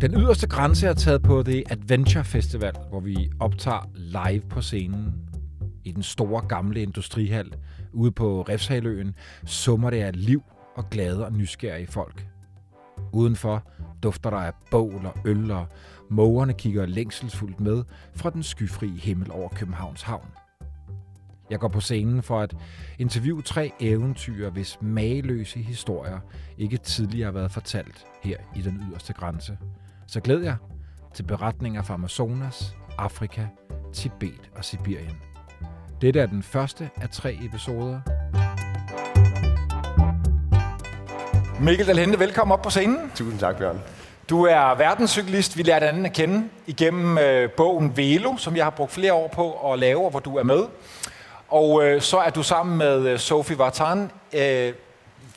Den yderste grænse er taget på The Adventure Festival, hvor vi optager live på scenen. I den store gamle industrihal ude på Refshaløen summer det af liv og glade og nysgerrige folk. Udenfor dufter der af bål og øl, og mågerne kigger længselsfuldt med fra den skyfri himmel over Københavns Havn. Jeg går på scenen for at interviewe tre eventyr, hvis mageløse historier ikke tidligere har været fortalt her i den yderste grænse. Så glæd jer til beretninger fra Amazonas, Afrika, Tibet og Sibirien. Dette er den første af tre episoder. Mikkel Dalhente, velkommen op på scenen. Tusind tak, Bjørn. Du er verdenscyklist. Vi lærte anden at kende igennem øh, bogen Velo, som jeg har brugt flere år på at lave, og hvor du er med. Og øh, så er du sammen med øh, Sofie Vartan, øh,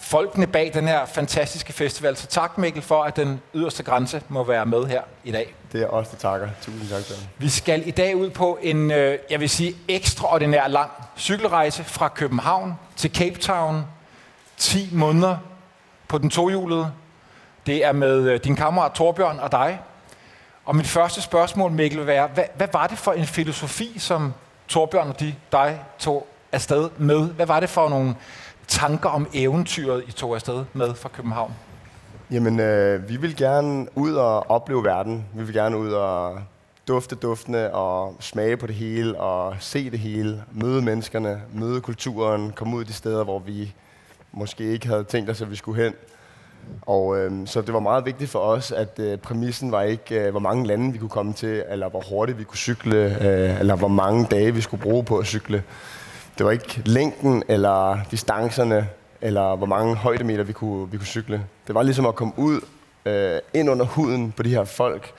folkene bag den her fantastiske festival. Så tak Mikkel for, at den yderste grænse må være med her i dag. Det er os, der takker. Tusind tak, Bjørn. Vi skal i dag ud på en, øh, jeg vil sige, ekstraordinær lang cykelrejse fra København til Cape Town. 10 måneder på den tohjulede. Det er med øh, din kammerat Torbjørn og dig. Og mit første spørgsmål, Mikkel, vil være, hvad, hvad var det for en filosofi, som Torbjørn og de, dig tog afsted med? Hvad var det for nogle tanker om eventyret, I tog afsted med fra København? Jamen, øh, vi vil gerne ud og opleve verden. Vi vil gerne ud og dufte duftene og smage på det hele og se det hele. Møde menneskerne, møde kulturen, komme ud de steder, hvor vi måske ikke havde tænkt os, at vi skulle hen. Og øh, så det var meget vigtigt for os, at øh, præmissen var ikke, øh, hvor mange lande vi kunne komme til, eller hvor hurtigt vi kunne cykle, øh, eller hvor mange dage vi skulle bruge på at cykle. Det var ikke længden eller distancerne, eller hvor mange højdemeter vi kunne, vi kunne cykle. Det var ligesom at komme ud, øh, ind under huden på de her folk,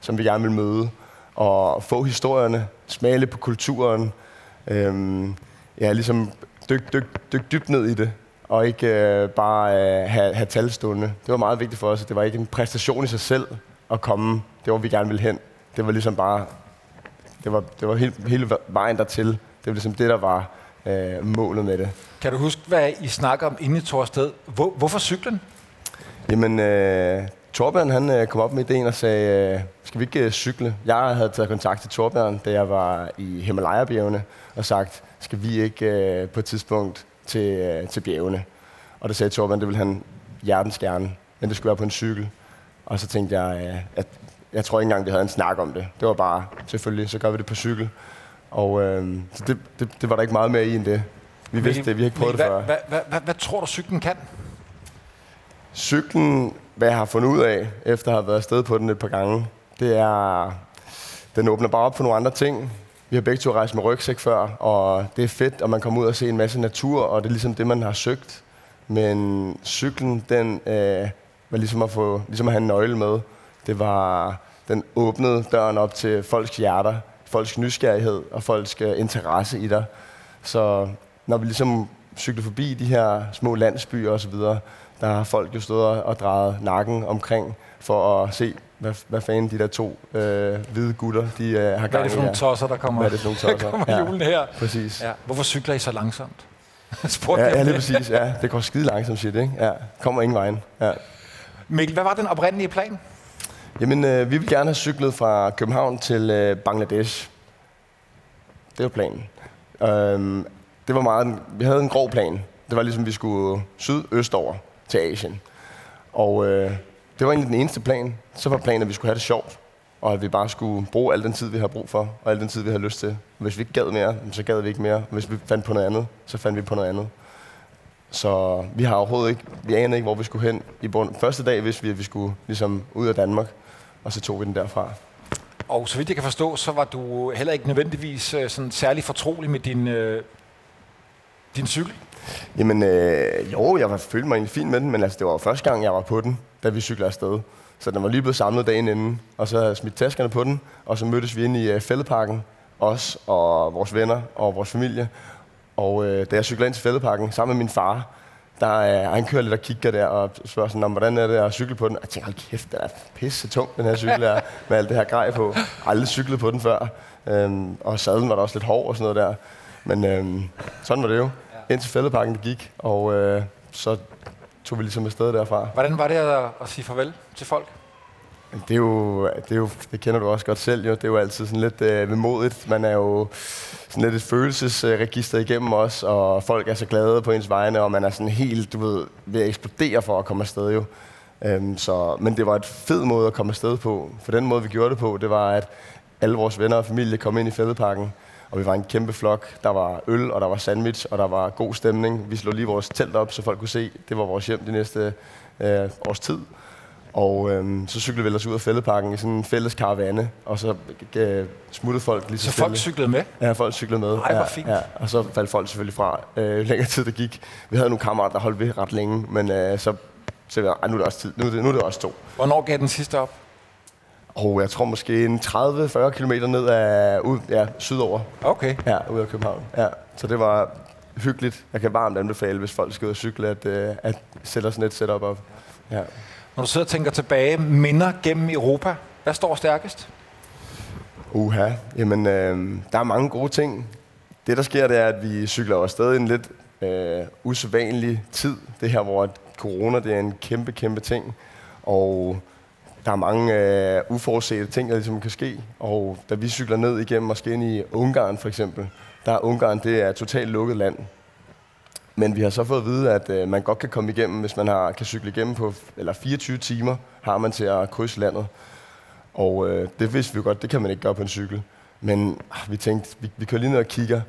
som vi gerne vil møde, og få historierne, smage lidt på kulturen, øh, ja, ligesom dyk, dyk, dyk dybt ned i det og ikke øh, bare øh, have, have talstående. Det var meget vigtigt for os, at det var ikke en præstation i sig selv at komme, det var vi gerne ville hen. Det var ligesom bare, det var, det var hele, hele vejen dertil. Det var ligesom det, der var øh, målet med det. Kan du huske, hvad I snakker om inde i Torsted? Hvor, hvorfor cyklen? Jamen, øh, Torbjørn han øh, kom op med ideen og sagde, øh, skal vi ikke øh, cykle? Jeg havde taget kontakt til Torbjørn, da jeg var i Himalaya-bjergene, og sagt, skal vi ikke øh, på et tidspunkt til, øh, til bjergene. Og der sagde Torben, det ville han hjertens gerne, men det skulle være på en cykel. Og så tænkte jeg, øh, at jeg tror ikke engang, vi havde en snak om det. Det var bare, selvfølgelig, så gør vi det på cykel. Og øh, så det, det, det var der ikke meget mere i end det. Vi vidste det, vi har ikke prøvet det før. Hvad, hvad, hvad, hvad tror du, cyklen kan? Cyklen, hvad jeg har fundet ud af, efter at have været afsted på den et par gange, det er, den åbner bare op for nogle andre ting. Vi har begge to rejst med rygsæk før, og det er fedt, at man kommer ud og se en masse natur, og det er ligesom det, man har søgt. Men cyklen, den øh, var ligesom at, få, ligesom at have en nøgle med. Det var, den åbnede døren op til folks hjerter, folks nysgerrighed og folks øh, interesse i dig. Så når vi ligesom cyklede forbi de her små landsbyer osv., der har folk jo stået og drejet nakken omkring for at se, hvad, hvad fanden de der to øh, hvide gutter, de øh, har gang i Hvad er det for nogle tosser, der kommer, hvad er det for nogle tosser? der kommer ja, julen her? Præcis. Ja. Hvorfor cykler I så langsomt? ja, ja, lige præcis. Ja, det går skide langsomt, shit, ikke? Ja, kommer ingen vejen. Ja. Mikkel, hvad var den oprindelige plan? Jamen, øh, vi vil gerne have cyklet fra København til øh, Bangladesh. Det var planen. Øhm, det var meget, vi havde en grov plan. Det var ligesom, vi skulle sydøstover til Asien. Og øh, det var egentlig den eneste plan. Så var planen, at vi skulle have det sjovt, og at vi bare skulle bruge al den tid, vi har brug for, og al den tid, vi har lyst til. Hvis vi ikke gad mere, så gad vi ikke mere. Hvis vi fandt på noget andet, så fandt vi på noget andet. Så vi har overhovedet ikke, vi anede ikke, hvor vi skulle hen. I bund. Første dag vidste vi, at vi skulle ligesom ud af Danmark, og så tog vi den derfra. Og så vidt jeg kan forstå, så var du heller ikke nødvendigvis øh, sådan særlig fortrolig med din, øh, din cykel. Jamen, øh, jo, jeg var følte mig egentlig fint med den, men altså, det var første gang, jeg var på den da vi cyklede afsted. Så den var lige blevet samlet dagen inden, og så havde jeg smidt taskerne på den, og så mødtes vi inde i uh, fældeparken, os og vores venner og vores familie. Og uh, da jeg cyklede ind til fældeparken sammen med min far, der uh, han kører lidt og kigger der og spørger sådan, om, hvordan er det at cykle på den? Og jeg tænker, hold kæft, den er pisse tung, den her cykel er, med alt det her grej på. Aldrig cyklet på den før. Um, og sadlen var der også lidt hård og sådan noget der. Men um, sådan var det jo. Ind til fældeparken det gik, og uh, så tog vi ligesom afsted derfra. Hvordan var det at, at sige farvel til folk? Det er jo, det, er jo, det kender du også godt selv jo. Det er jo altid sådan lidt øh, vemodigt. Man er jo sådan lidt et følelsesregister igennem os, og folk er så glade på ens vegne, og man er sådan helt, du ved, ved at eksplodere for at komme afsted jo. Øhm, så, men det var et fed måde at komme afsted på. For den måde, vi gjorde det på, det var, at alle vores venner og familie kom ind i fældeparken, og vi var en kæmpe flok. Der var øl, og der var sandwich, og der var god stemning. Vi slog lige vores telt op, så folk kunne se, det var vores hjem de næste øh, års tid. Og øhm, så cyklede vi ellers ud af fældeparken i sådan en fælles karavane, og så øh, smuttede folk lige så Så folk cyklede med? Ja, folk cyklede med. Ej, hvor fint. Ja, og så faldt folk selvfølgelig fra, øh, længere tid der gik. Vi havde nogle kammerater, der holdt ved ret længe, men øh, så, så nu er det også tid. Nu er det, nu er det også to. Hvornår gav den sidste op? Og jeg tror måske en 30-40 km ned af, ud, ja, sydover. Okay. Ja, ud af København. Ja, så det var hyggeligt. Jeg kan varmt anbefale, hvis folk skal ud og cykle, at, øh, at sætte sådan et setup op. Ja. Når du sidder og tænker tilbage, minder gennem Europa, hvad står stærkest? Uha, jamen øh, der er mange gode ting. Det der sker, det er, at vi cykler over stadig en lidt øh, usædvanlig tid. Det her, hvor corona det er en kæmpe, kæmpe ting. Og der er mange øh, uforudsete ting, der ligesom kan ske. Og da vi cykler ned igennem, måske ind i Ungarn for eksempel, der er Ungarn, det er totalt lukket land. Men vi har så fået at vide, at øh, man godt kan komme igennem, hvis man har, kan cykle igennem på eller 24 timer, har man til at krydse landet. Og øh, det vidste vi jo godt, det kan man ikke gøre på en cykel. Men øh, vi tænkte, vi, vi kører lige ned og kigger.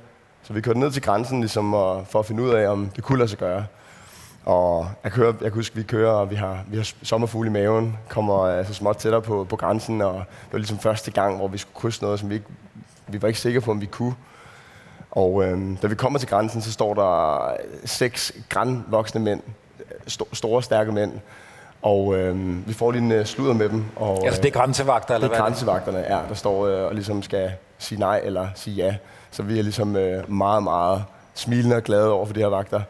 Så vi kørte ned til grænsen ligesom, og, for at finde ud af, om det kunne lade sig gøre. Og jeg, kører, jeg kan huske, vi kører, og vi har, vi har sommerfugle i maven, kommer altså småt tættere på, på grænsen, og det var ligesom første gang, hvor vi skulle krydse noget, som vi ikke, vi var ikke sikre på, om vi kunne. Og øh, da vi kommer til grænsen, så står der seks grænvoksne mænd, st- store, stærke mænd, og øh, vi får lige en uh, sludder med dem. Og, altså det er grænsevagter, eller hvad? Det er grænsevagterne, ja, der står øh, og ligesom skal sige nej eller sige ja. Så vi er ligesom øh, meget, meget smilende og glade over for de her vagter.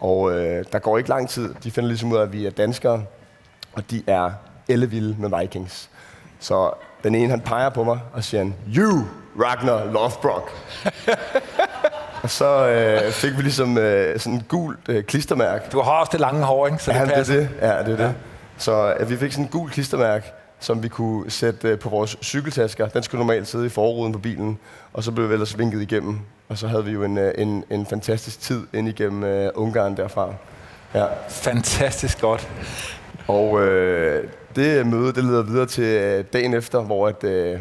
Og øh, der går ikke lang tid. De finder ligesom ud af, at vi er danskere, og de er ellevilde med Vikings. Så den ene, han peger på mig og siger, You, Ragnar Lothbrok. og så øh, fik vi ligesom øh, sådan en gul øh, klistermærke. Du har også det lange hår, ikke? Så det ja, passer. det er det. Ja, det er ja. det. Så øh, vi fik sådan en gul klistermærke, som vi kunne sætte øh, på vores cykeltasker. Den skulle normalt sidde i forruden på bilen, og så blev vi ellers vinket igennem. Og så havde vi jo en, øh, en, en fantastisk tid ind igennem øh, Ungarn derfra. Ja. Fantastisk godt. Og øh, det møde, det leder videre til øh, dagen efter, hvor at, øh,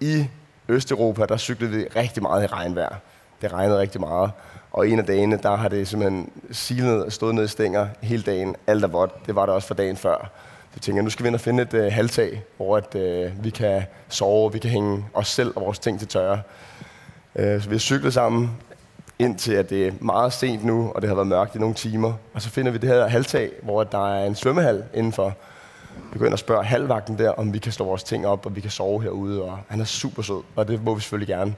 i Østeuropa, der cyklede vi rigtig meget i regnvejr. Det regnede rigtig meget. Og en af dagene, der har det simpelthen silet og stået ned i stænger hele dagen. Alt er vådt. Det var det også for dagen før. Så tænker nu skal vi ind og finde et øh, halvtag, hvor at, øh, vi kan sove, vi kan hænge os selv og vores ting til tørre. Øh, så vi har cyklet sammen indtil at det er meget sent nu, og det har været mørkt i nogle timer. Og så finder vi det her halvtag, hvor der er en svømmehal indenfor. Vi går ind og spørger halvvagten der, om vi kan slå vores ting op, og vi kan sove herude. Og han er super sød, og det må vi selvfølgelig gerne.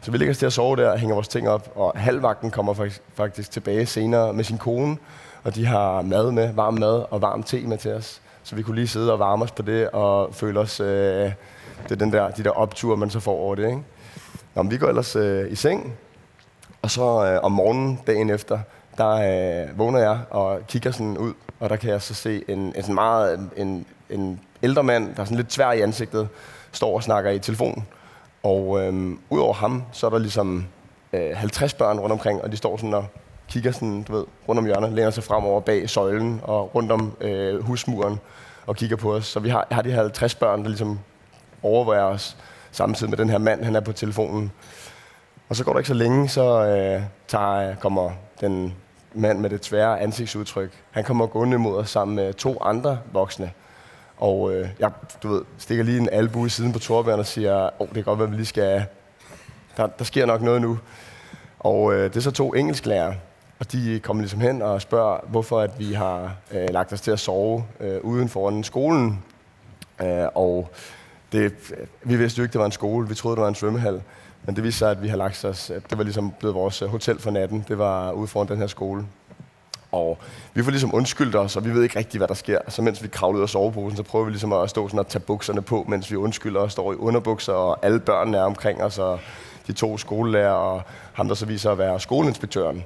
Så vi ligger os til at sove der og hænger vores ting op, og halvvagten kommer faktisk, faktisk tilbage senere med sin kone, og de har mad med, varm mad og varm te med til os. Så vi kunne lige sidde og varme os på det og føle os, øh, det er den der, de der opture, man så får over det. Ikke? Nå, vi går ellers øh, i seng, og så øh, om morgenen, dagen efter, der øh, vågner jeg og kigger sådan ud, og der kan jeg så se en, en, sådan meget, en, en ældre mand, der er sådan lidt tvær i ansigtet, står og snakker i telefonen. Og øhm, udover ham, så er der ligesom øh, 50 børn rundt omkring, og de står sådan og kigger sådan, du ved, rundt om hjørnet, læner sig fremover bag søjlen og rundt om øh, husmuren og kigger på os. Så vi har, har de her 50 børn, der ligesom overvejer os samtidig med den her mand, han er på telefonen. Og så går der ikke så længe, så øh, tager, kommer den mand med det tvære ansigtsudtryk. Han kommer gående mod os sammen med to andre voksne. Og øh, jeg du ved, stikker lige en albu i siden på Torbjørn og siger, åh, det kan godt være, vi lige skal... Der, der sker nok noget nu. Og øh, det er så to engelsklærere, og de kommer ligesom hen og spørger, hvorfor at vi har øh, lagt os til at sove øh, uden foran skolen. Øh, og det, øh, vi vidste jo ikke, det var en skole. Vi troede, det var en svømmehal. Men det viste sig, at vi har lagt os, at det var ligesom blevet vores øh, hotel for natten. Det var ude foran den her skole. Og vi får ligesom undskyldt os, og vi ved ikke rigtigt, hvad der sker. Så mens vi kravler ud af soveposen, så prøver vi ligesom at stå sådan og tage bukserne på, mens vi undskylder og står i underbukser, og alle børnene er omkring os, og de to skolelærer, og ham, der så viser at være skoleinspektøren.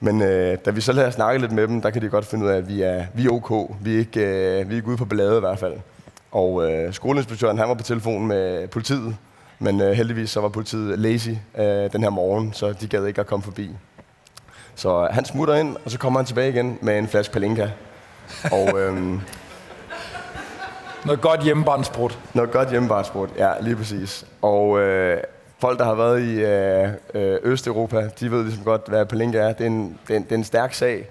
Men øh, da vi så lader snakke lidt med dem, der kan de godt finde ud af, at vi er, vi er ok. Vi er ikke, øh, vi er ikke ude på ballade i hvert fald. Og øh, skoleinspektøren, han var på telefon med politiet, men øh, heldigvis så var politiet lazy øh, den her morgen, så de gad ikke at komme forbi. Så han smutter ind, og så kommer han tilbage igen med en flaske palinka. Og øhm, Noget godt hjemmebarnsbrud. noget godt hjemmebarnsbrud, ja, lige præcis. Og øh, folk, der har været i øh, øh, Østeuropa, de ved ligesom godt, hvad palinka er. Det er en, det er en, det er en stærk sag.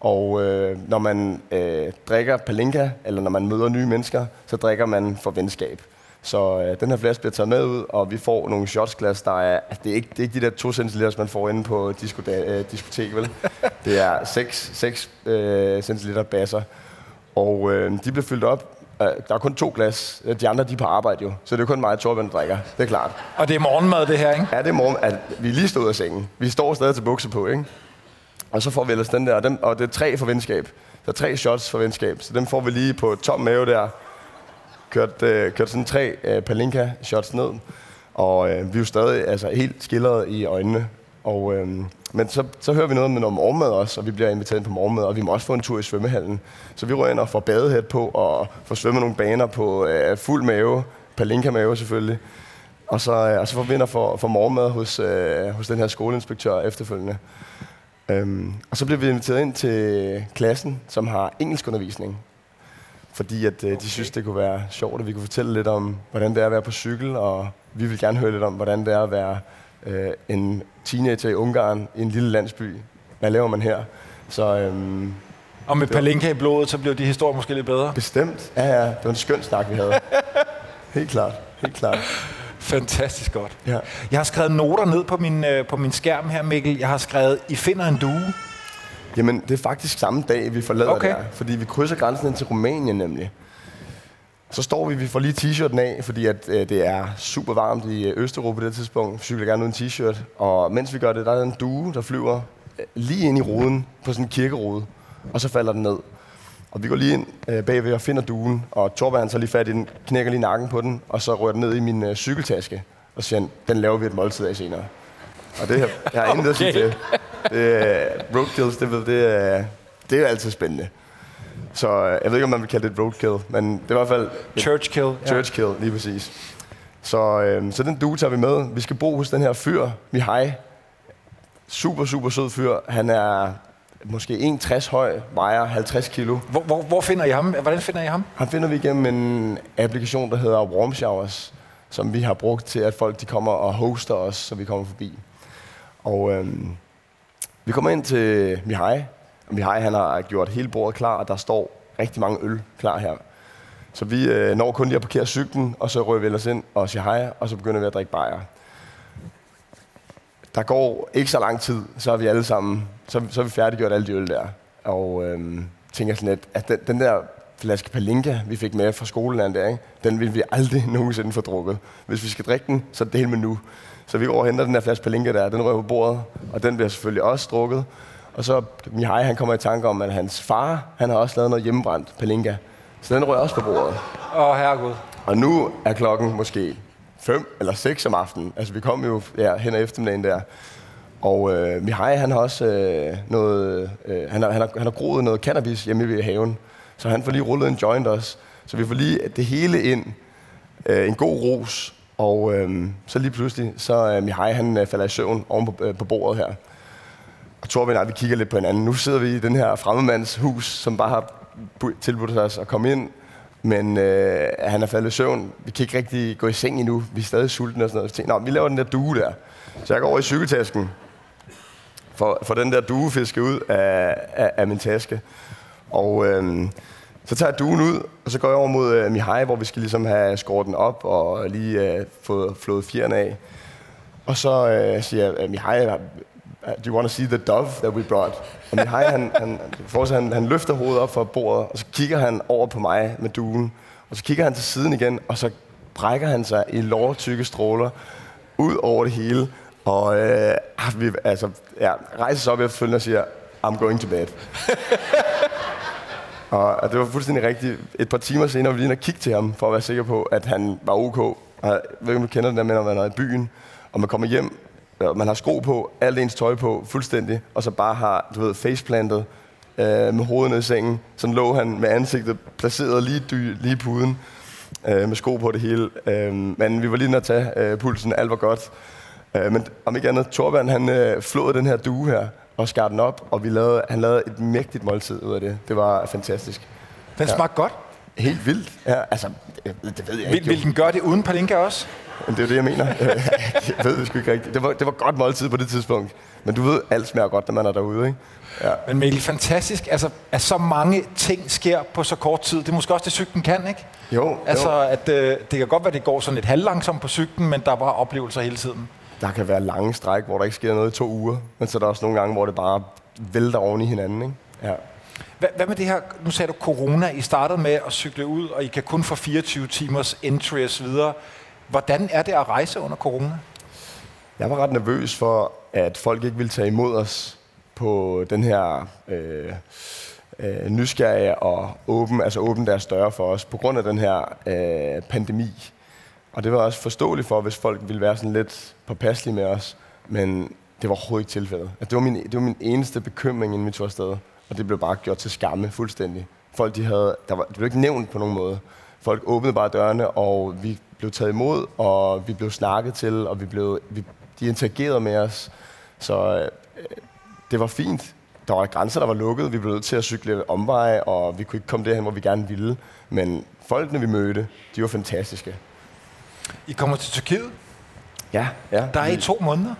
Og øh, når man øh, drikker palinka, eller når man møder nye mennesker, så drikker man for venskab. Så øh, den her flaske bliver taget med ud, og vi får nogle shotsglas, der er... Altså, det, er ikke, det er ikke de der 2 centiliter, man får inde på disko, øh, diskotek, vel? Det er 6, 6 øh, centiliter basser. Og øh, de bliver fyldt op. Øh, der er kun to glas. De andre, de er på arbejde jo. Så det er kun mig og Torben, der drikker. Det er klart. Og det er morgenmad, det her, ikke? Ja, det er morgen, at vi er lige stået af sengen. Vi står stadig til bukser på, ikke? Og så får vi ellers den der, og, dem, og det er tre for venskab. Der er tre shots for venskab, så dem får vi lige på tom mave der. Kørt, øh, kørt sådan tre øh, palinka shots ned. Og øh, vi er jo stadig altså, helt skilleret i øjnene. Og, øh, men så, så hører vi noget med noget morgenmad også, og vi bliver inviteret ind på morgenmad, og vi må også få en tur i svømmehallen. Så vi rører ind og får badehæt på, og får svømmet nogle baner på øh, fuld mave, palinka-mave selvfølgelig. Og så, øh, og så får vi ind og får, får morgenmad hos, øh, hos den her skoleinspektør efterfølgende. Øhm, og så bliver vi inviteret ind til klassen, som har engelskundervisning. Fordi at, øh, de synes, det kunne være sjovt, at vi kunne fortælle lidt om, hvordan det er at være på cykel, og vi vil gerne høre lidt om, hvordan det er at være øh, en teenager i Ungarn i en lille landsby. Hvad laver man her? Så øhm, Og med palinka i blodet, så blev de historier måske lidt bedre. bestemt, ja, ja, det var en skøn snak, vi havde. Helt klart, helt klart. Fantastisk godt. Ja. Jeg har skrevet noter ned på min, øh, på min skærm her, Mikkel. Jeg har skrevet, I finder en due. Jamen, det er faktisk samme dag, vi forlader Okay. der. Fordi vi krydser grænsen ind til Rumænien nemlig. Så står vi, vi får lige t-shirten af, fordi at, øh, det er super varmt i øh, Østeuropa på det tidspunkt. Vi cykler gerne uden t-shirt. Og mens vi gør det, der er en due, der flyver øh, lige ind i ruden på sådan en kirkerode. Og så falder den ned. Og vi går lige ind øh, bagved og finder duen. Og Torben han tager lige fat i den, knækker lige nakken på den, og så rører den ned i min øh, cykeltaske. Og så siger den laver vi et måltid af senere. Og det her, jeg har intet at sige Okay. til. Det, er- roadkills, det, ved, det, er, det er jo altid spændende. Så øh, jeg ved ikke, om man vil kalde det et roadkill, men det er i hvert fald et Churchkill. Ja. lige præcis. Så, øh, så den due tager vi med. Vi skal bo hos den her fyr, Mihai. Super, super sød fyr. Han er måske 1,60 høj, vejer 50 kilo. Hvor, hvor, hvor finder I ham? Hvordan finder I ham? Han finder vi igennem en applikation, der hedder Warm Showers, som vi har brugt til, at folk de kommer og hoster os, så vi kommer forbi. Og øhm, vi kommer ind til Mihai, og Mihai han har gjort hele bordet klar, og der står rigtig mange øl klar her. Så vi øh, når kun lige at parkere cyklen, og så rører vi ellers ind og siger hej, og så begynder vi at drikke bajer. Der går ikke så lang tid, så er vi alle sammen, så, så er vi færdiggjort alle de øl der. Og øhm, tænker sådan lidt, at den, den der flaske palinka, vi fik med fra skolen der, ikke? den vil vi aldrig nogensinde få drukket. Hvis vi skal drikke den, så er det helt med nu. Så vi går og henter den der flaske palinka der, den rører på bordet, og den bliver selvfølgelig også drukket. Og så Mihai, han kommer i tanke om, at hans far, han har også lavet noget hjemmebrændt palinka. Så den rører også på bordet. Åh, oh, herregud. Og nu er klokken måske 5 eller 6 om aftenen. Altså, vi kom jo ja, hen ad eftermiddagen der. Og øh, Mihai, han har også øh, noget... Øh, han, har, han, har, han har groet noget cannabis hjemme ved haven. Så han får lige rullet en joint også. Så vi får lige det hele ind. Øh, en god ros. Og øh, så lige pludselig, så øh, Mihai, han øh, falder i søvn oven på, øh, på bordet her. Og Torben og jeg, vi kigger lidt på hinanden. Nu sidder vi i den her fremmedmands hus, som bare har tilbudt os at komme ind. Men øh, han er faldet i søvn. Vi kan ikke rigtig gå i seng endnu. Vi er stadig sultne og sådan noget. Så tænkte, Nå, vi laver den der due der. Så jeg går over i cykeltasken. For, for den der duefiske ud af, af, af min taske. Og øh, så tager jeg duen ud, og så går jeg over mod øh, Mihai, hvor vi skal ligesom have skåret den op og lige øh, få flået fjerne af. Og så øh, siger jeg, Mihai, øh, do you want to see the dove that we brought? Og Mihai, han, han, fortsat, han, han løfter hovedet op fra bordet, og så kigger han over på mig med duen. Og så kigger han til siden igen, og så brækker han sig i lårtykke stråler ud over det hele. Og øh, ah, vi, altså, ja, rejser sig op efterfølgende og siger, I'm going to bed. og, og det var fuldstændig rigtigt. Et par timer senere var vi lige inde og kigge til ham, for at være sikker på, at han var ok. Og jeg ved ikke, om du kender det der med, når man er i byen, og man kommer hjem, og man har sko på, alt ens tøj på, fuldstændig, og så bare har, du ved, faceplantet øh, med hovedet ned i sengen. Så lå han med ansigtet placeret lige, dy, lige puden. øh, med sko på det hele. Øh, men vi var lige nødt at tage øh, pulsen, alt var godt. Øh, men om ikke andet, Torvand, han øh, flåede den her due her og skar den op, og vi lavede, han lavede et mægtigt måltid ud af det. Det var fantastisk. Den Ja. smagte godt. Helt vildt. Ja, altså, det, det ved jeg Vil, ikke. vil den gøre det uden palinka også? Men det er det, jeg mener. jeg ved det sgu ikke rigtigt. Det var, det var godt måltid på det tidspunkt. Men du ved, alt smager godt, når man er derude, ikke? Ja. Men Mikkel, fantastisk, altså, at så mange ting sker på så kort tid. Det er måske også det, cyklen kan, ikke? Jo, Altså, jo. at øh, det kan godt være, det går sådan lidt halvlangsomt på cyklen, men der var oplevelser hele tiden. Der kan være lange stræk, hvor der ikke sker noget i to uger. Men så er der også nogle gange, hvor det bare vælter oven i hinanden, ikke? Ja. Hvad, hvad med det her, nu sagde du corona, I startede med at cykle ud, og I kan kun få 24 timers entry og så videre. Hvordan er det at rejse under corona? Jeg var ret nervøs for, at folk ikke ville tage imod os på den her øh, øh, nysgerrige og åben, altså åbne deres døre for os, på grund af den her øh, pandemi. Og det var også forståeligt for, hvis folk ville være sådan lidt påpasselige med os, men det var overhovedet ikke tilfældet. Altså, det, var min, det var min eneste bekymring, inden vi tog afsted, og det blev bare gjort til skamme fuldstændig. Folk, de havde, der var, det blev ikke nævnt på nogen måde. Folk åbnede bare dørene, og vi blev taget imod, og vi blev snakket til, og vi blev, vi, de interagerede med os. Så øh, det var fint. Der var grænser, der var lukket. Vi blev nødt til at cykle omveje, og vi kunne ikke komme derhen, hvor vi gerne ville. Men folkene, vi mødte, de var fantastiske. I kommer til Tyrkiet. Ja, ja. Der er I to måneder.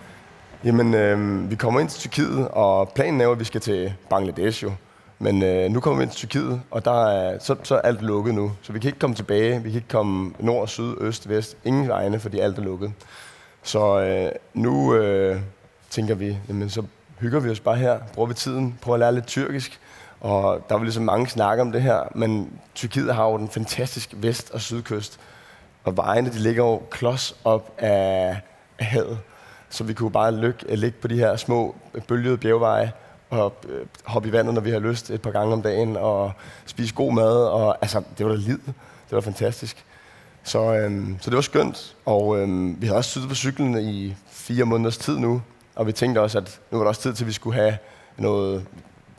Jamen, øh, vi kommer ind til Tyrkiet, og planen er at vi skal til Bangladesh jo. Men øh, nu kommer vi ind til Tyrkiet, og der er, så, så er alt lukket nu. Så vi kan ikke komme tilbage. Vi kan ikke komme nord, syd, øst, vest. Ingen vegne, fordi alt er lukket. Så øh, nu øh, tænker vi, jamen, så hygger vi os bare her. Bruger vi tiden. Prøver at lære lidt tyrkisk. Og der var ligesom mange snakke om det her, men Tyrkiet har jo den fantastiske vest- og sydkyst. Og vejene, de ligger jo klods op af, havet. Så vi kunne bare lykke, øh, ligge på de her små øh, bølgede bjergveje og øh, hoppe i vandet, når vi har lyst et par gange om dagen, og spise god mad. Og, altså, det var da lid. Det var fantastisk. Så, øhm, så det var skønt. Og øhm, vi havde også siddet på cyklen i fire måneders tid nu. Og vi tænkte også, at nu var der også tid til, at vi skulle have noget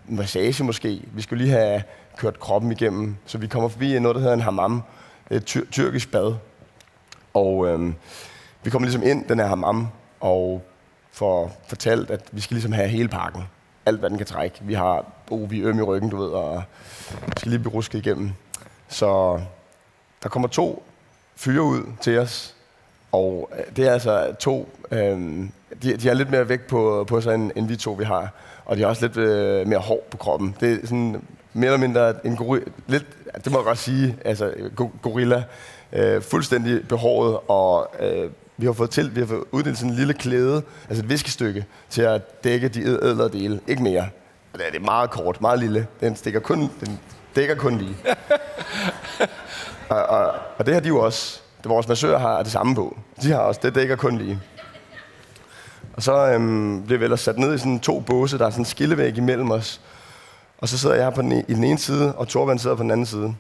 massage måske. Vi skulle lige have kørt kroppen igennem. Så vi kommer forbi noget, der hedder en hammam. Et tyr- tyrkisk bad. Og øh, vi kommer ligesom ind, den her hammam, og får fortalt, at vi skal ligesom have hele pakken. Alt, hvad den kan trække. Vi har, oh, vi er øm i ryggen, du ved, og vi skal lige blive rusket igennem. Så der kommer to fyre ud til os, og øh, det er altså to, øh, de, de er lidt mere væk på, på sig, end, end vi to vi har. Og de har også lidt øh, mere hår på kroppen. Det er sådan mere eller mindre en gorilla, lidt, det må jeg godt sige, altså go- gorilla, øh, fuldstændig behåret, og øh, vi har fået til, vi har fået uddelt sådan en lille klæde, altså et viskestykke, til at dække de æd- ædlere dele. Ikke mere. Og det er- meget kort, meget lille. Den, stikker kun, den dækker kun lige. og, og, og det har de jo også. Det vores massører har det samme på. De har også, det dækker kun lige. Og så øhm, bliver vi ellers sat ned i sådan to båse, der er sådan en skillevæg imellem os. Og så sidder jeg på den, e- i den ene side, og Torvald sidder på den anden side.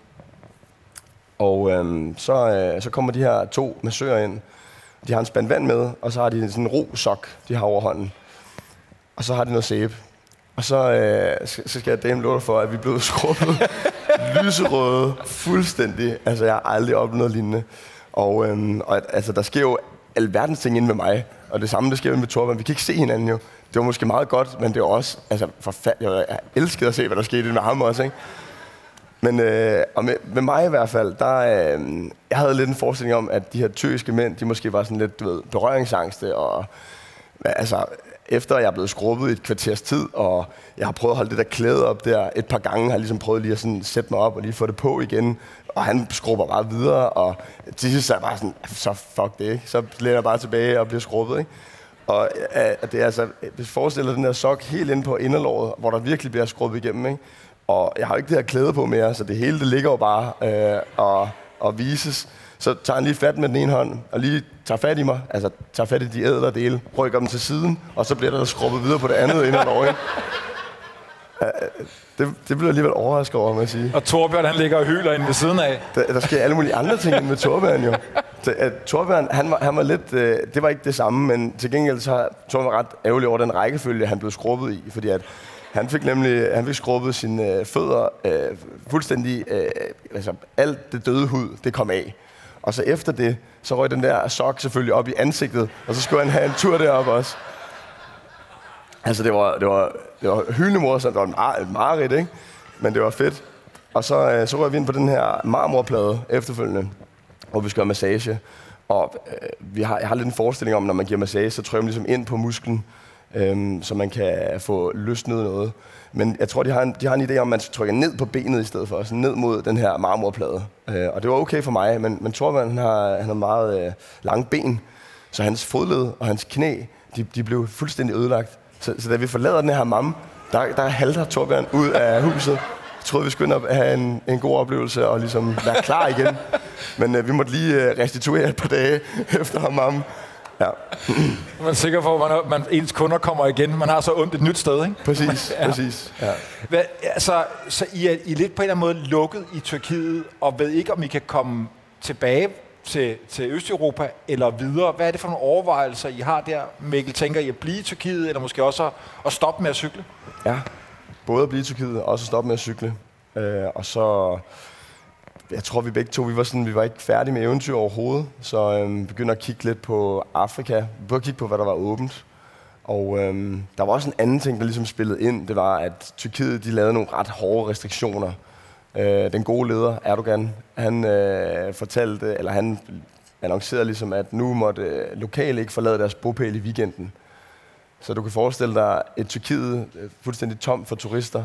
Og øhm, så, øh, så kommer de her to massører ind. De har en spand vand med, og så har de sådan en ro-sok, de har over hånden. Og så har de noget sæbe. Og så, øh, så skal jeg dame love for, at vi er blevet skrubbet lyserøde fuldstændig. Altså, jeg har aldrig oplevet noget lignende. Og, øhm, og altså, der sker jo alverdens ting inde med mig. Og det samme, der sker med Torben. Vi kan ikke se hinanden jo. Det var måske meget godt, men det var også altså, forfærdeligt. Jeg elskede at se, hvad der skete med ham også, ikke? Men øh, og med, med mig i hvert fald, der, øh, jeg havde lidt en forestilling om, at de her tyrkiske mænd, de måske var sådan lidt, du ved, berøringsangste, og altså, efter jeg er blevet skrubbet i et kvarters tid, og jeg har prøvet at holde det der klæde op der et par gange, har jeg ligesom prøvet lige at sådan sætte mig op og lige få det på igen, og han skrubber bare videre, og til sidst er jeg bare sådan, så fuck det, ikke? Så læner jeg bare tilbage og bliver skrubbet, ikke? Og øh, det er altså, hvis du forestiller den der sok helt ind på inderlåret, hvor der virkelig bliver skrubbet igennem, ikke? Og jeg har jo ikke det her klæde på mere, så det hele det ligger jo bare øh, og, og vises. Så tager han lige fat med den ene hånd, og lige tager fat i mig, altså tager fat i de ædler dele, rykker dem til siden, og så bliver der skrubbet videre på det andet inderlår, ikke? Øh, Det, det bliver alligevel overrasket over, må jeg sige. Og Torbjørn, han ligger og hyler inde ved siden af. Der, der sker alle mulige andre ting end med Torbjørn jo. Så, at Torbjørn, han var, han var lidt, øh, det var ikke det samme, men til gengæld så Torbjørn ret ærgerlig over den rækkefølge, han blev skrubbet i, fordi at han fik nemlig han fik skrubbet sine øh, fødder øh, fuldstændig... Øh, altså, alt det døde hud, det kom af. Og så efter det, så røg den der sok selvfølgelig op i ansigtet, og så skulle han have en tur derop også. Altså, det var, det var, det var hyldende morsomt. Det var et mareridt, ikke? Men det var fedt. Og så, øh, så røg vi ind på den her marmorplade efterfølgende, hvor vi skal have massage. Og øh, vi har, jeg har lidt en forestilling om, når man giver massage, så trykker man ligesom ind på musklen, øh, så man kan få løsnet noget. Men jeg tror, de har en, de har en idé om, at man trykker ned på benet i stedet for, altså ned mod den her marmorplade. Øh, og det var okay for mig, men, men Torvald, han har, han har meget øh, lange ben, så hans fodled og hans knæ, de, de blev fuldstændig ødelagt. Så, så da vi forlader den her mamme, der, der halter Torbjørn ud af huset. Jeg troede, vi skulle ind og have en, en god oplevelse og ligesom være klar igen. Men øh, vi måtte lige øh, restituere et par dage efter ham mamme. Ja. Man er sikker på, at man, man, ens kunder kommer igen. Man har så ondt et nyt sted, ikke? Præcis, ja. præcis. Ja. Hvad, altså, så I er, I er lidt på en eller anden måde lukket i Tyrkiet, og ved ikke, om I kan komme tilbage til, til Østeuropa eller videre. Hvad er det for nogle overvejelser, I har der? Mikkel, tænker I at blive i Tyrkiet, eller måske også at, at stoppe med at cykle? Ja, både at blive i Tyrkiet og også at stoppe med at cykle. Øh, og så, jeg tror vi begge to, vi var, sådan, vi var ikke færdige med eventyr overhovedet, så øhm, begyndte at kigge lidt på Afrika. Vi begyndte at kigge på, hvad der var åbent. Og øhm, der var også en anden ting, der ligesom spillede ind. Det var, at Tyrkiet de lavede nogle ret hårde restriktioner Øh, den gode leder, Erdogan, han øh, fortalte, eller han annoncerede ligesom, at nu måtte øh, lokale ikke forlade deres bopæl i weekenden. Så du kan forestille dig et Tyrkiet øh, fuldstændig tomt for turister,